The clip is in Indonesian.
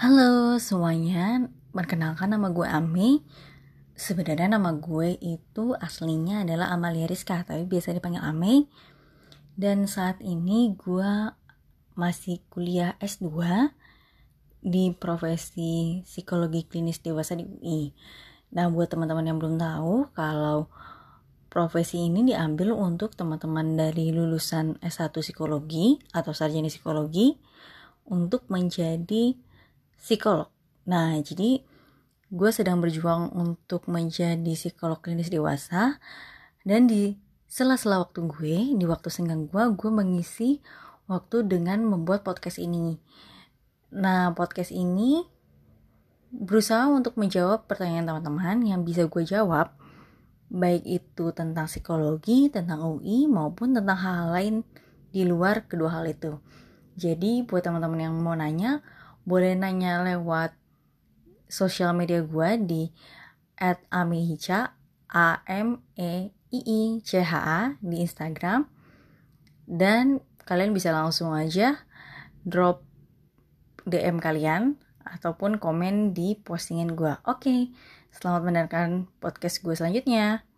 Halo semuanya, perkenalkan nama gue Ami. Sebenarnya nama gue itu aslinya adalah Amalia Rizka, tapi biasa dipanggil Ame. Dan saat ini gue masih kuliah S2 di profesi psikologi klinis dewasa di UI. Nah, buat teman-teman yang belum tahu, kalau profesi ini diambil untuk teman-teman dari lulusan S1 psikologi atau sarjana psikologi untuk menjadi psikolog. Nah, jadi gue sedang berjuang untuk menjadi psikolog klinis dewasa dan di sela-sela waktu gue, di waktu senggang gue, gue mengisi waktu dengan membuat podcast ini. Nah, podcast ini berusaha untuk menjawab pertanyaan teman-teman yang bisa gue jawab, baik itu tentang psikologi, tentang UI, maupun tentang hal-hal lain di luar kedua hal itu. Jadi, buat teman-teman yang mau nanya, boleh nanya lewat sosial media gue di at amihica a m e i i c h a di Instagram dan kalian bisa langsung aja drop DM kalian ataupun komen di postingan gue. Oke, selamat mendengarkan podcast gue selanjutnya.